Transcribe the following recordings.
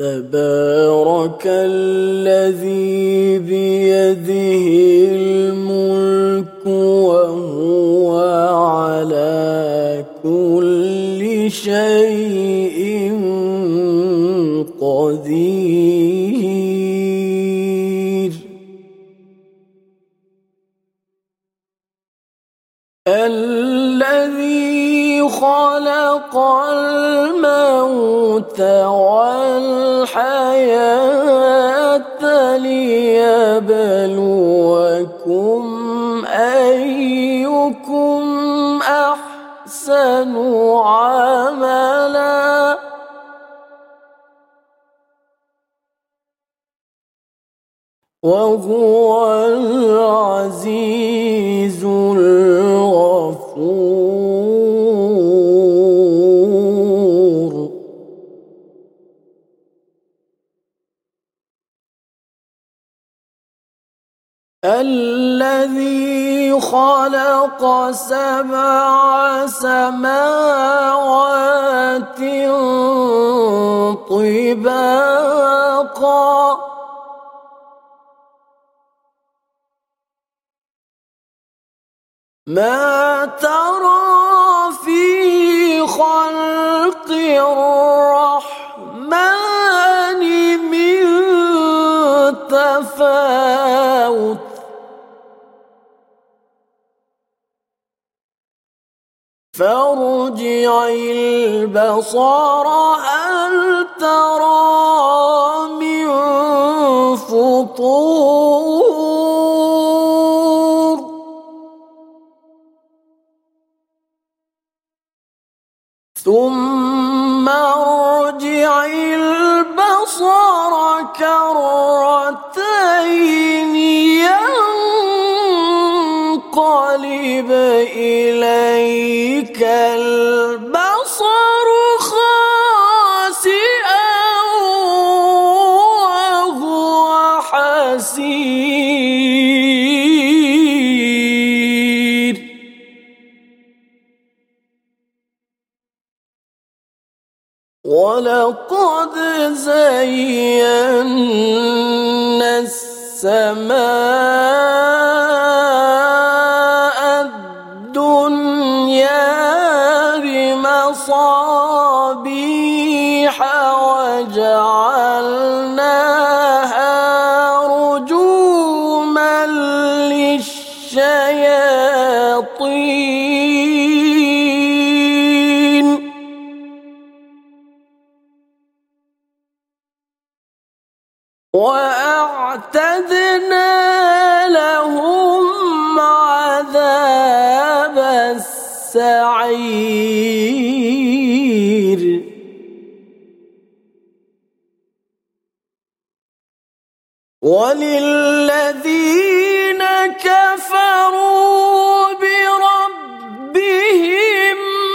تبارك الذي بيده الملك وهو على كل شيء قدير. خلق الموت والحياة ليبلوكم أيكم أحسن عملا. وهو العزيز الذي خلق سبع سماوات طباقا. ما ترى فارجع البصر هل ترى من فطور؟ ثم البصر خاسئا وهو حسير. ولقد زينا السماء وجعلناها رجوما للشياطين. وأعتدنا لهم عذاب السعير. وللذين كفروا بربهم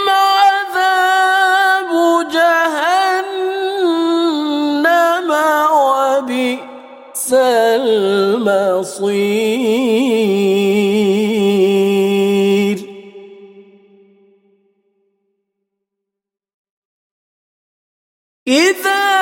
عذاب جهنم وبئس المصير. إذا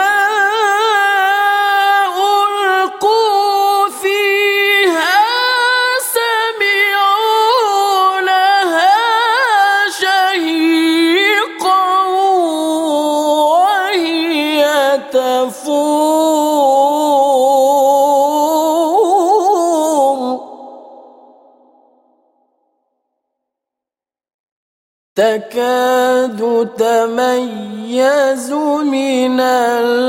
تكاد تميز من الغيظ.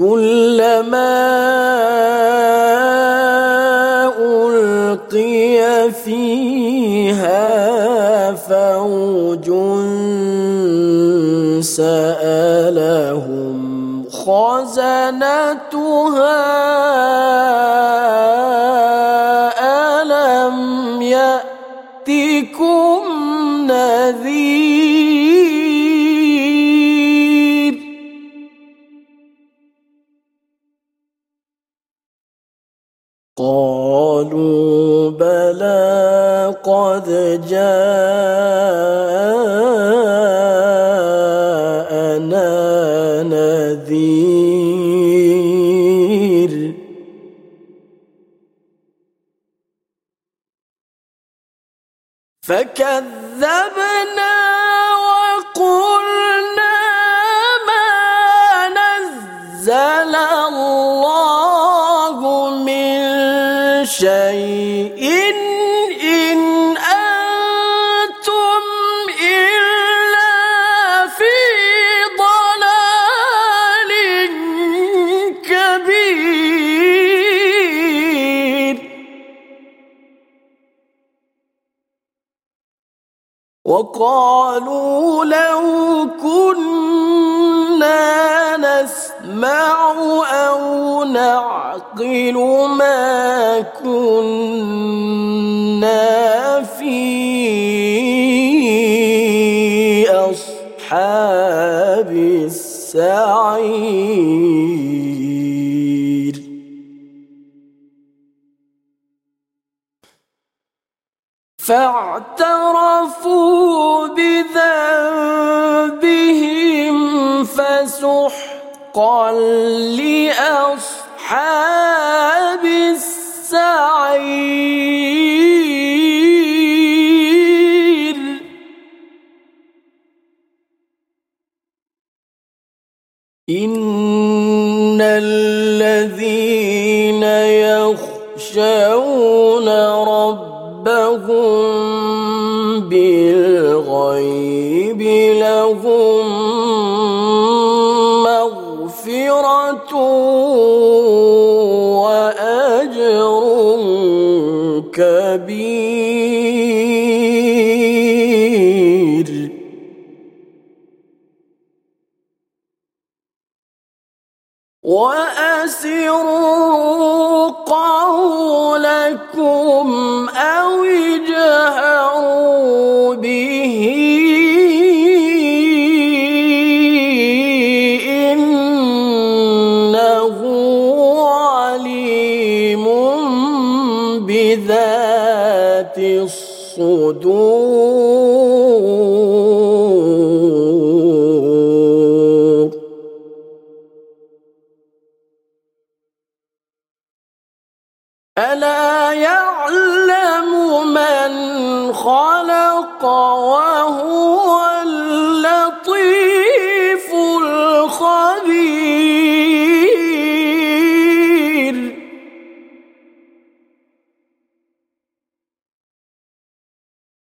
كلما ألقي فيها فوج قالوا خزنتها ألم يأتكم نذير نزل الله من شيء إن أنتم إلا في ضلال كبير. وقالوا لو كنا نسمع أو نعقل ما كنا في أصحاب السعير فاعترفوا بذنبهم فسحقا لأصحاب السعير إن الذين يخشون ربهم بالغيب لهم وأجر كبير. وأسروا قولكم الصدور ألا يعلم من خلق